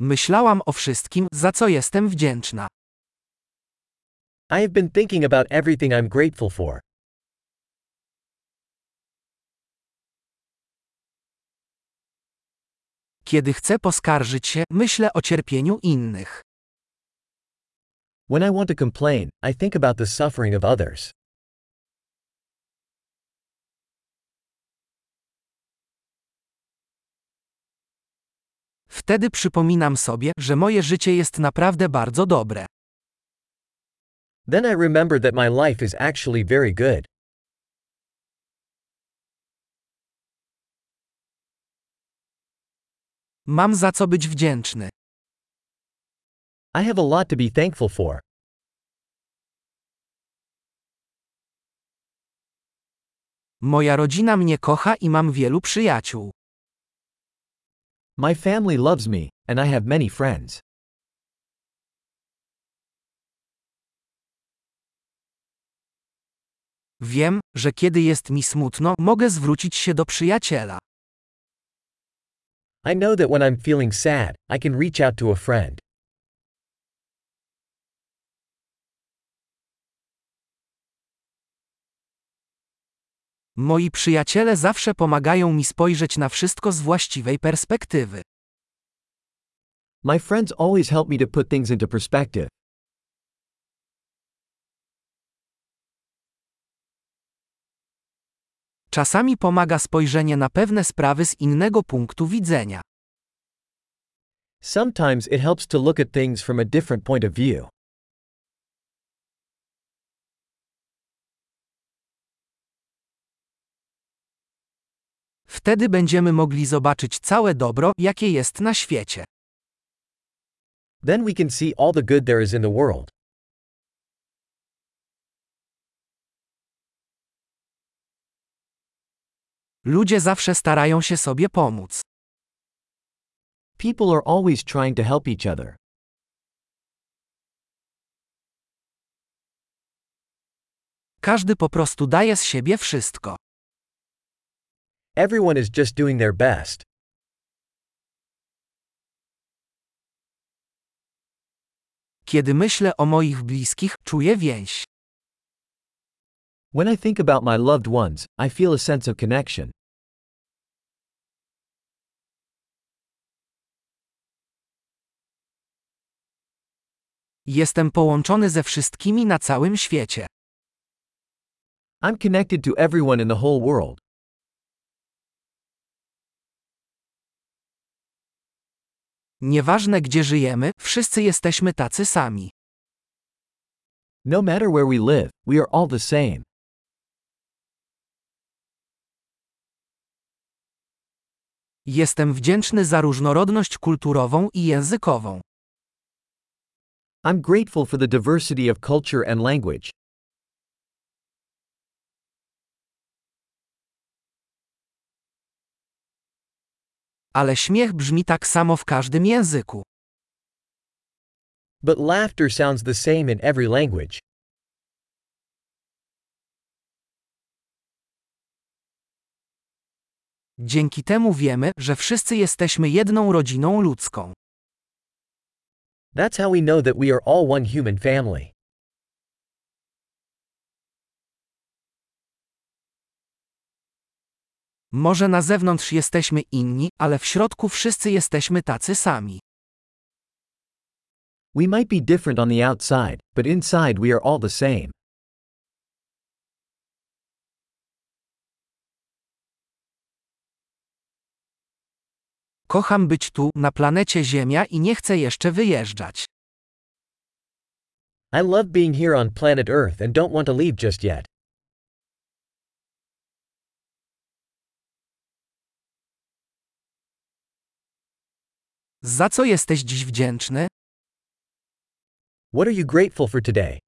Myślałam o wszystkim, za co jestem wdzięczna. I have been thinking about everything I'm grateful for. Kiedy chcę poskarżyć się, myślę o cierpieniu innych. When I want to complain, I think about the suffering of others. Wtedy przypominam sobie, że moje życie jest naprawdę bardzo dobre. Then I remember that my life is actually very good. Mam za co być wdzięczny. I have a lot to be thankful for. Moja rodzina mnie kocha i mam wielu przyjaciół. My family loves me, and I have many friends. Wiem, że kiedy jest mi smutno, mogę zwrócić się do przyjaciela. I know that when I'm feeling sad, I can reach out to a friend. Moi przyjaciele zawsze pomagają mi spojrzeć na wszystko z właściwej perspektywy. My friends always help me to put things into perspective. Czasami pomaga spojrzenie na pewne sprawy z innego punktu widzenia. Sometimes it helps to look at things from a different point of view. Wtedy będziemy mogli zobaczyć całe dobro, jakie jest na świecie. Then we can see all the good there is in the world. Ludzie zawsze starają się sobie pomóc. People are always trying to help each other. Każdy po prostu daje z siebie wszystko. Everyone is just doing their best. Kiedy myślę o moich bliskich, czuję więź. When I think about my loved ones, I feel a sense of connection. Jestem połączony ze wszystkimi na całym świecie. I'm connected to everyone in the whole world. Nieważne gdzie żyjemy, wszyscy jesteśmy tacy sami. No matter where we live, we are all the same. Jestem wdzięczny za różnorodność kulturową i językową. I'm grateful for the diversity of culture and language. Ale śmiech brzmi tak samo w każdym języku. But laughter sounds the same in every language. Dzięki temu wiemy, że wszyscy jesteśmy jedną rodziną ludzką. That's how we know that we are all one human family. Może na zewnątrz jesteśmy inni, ale w środku wszyscy jesteśmy tacy sami. We might be different on the outside, but inside we are all the same. Kocham być tu, na planecie Ziemia i nie chcę jeszcze wyjeżdżać. I love being here on planet Earth and don't want to leave just yet. Za co jesteś dziś wdzięczny? What are you grateful for today?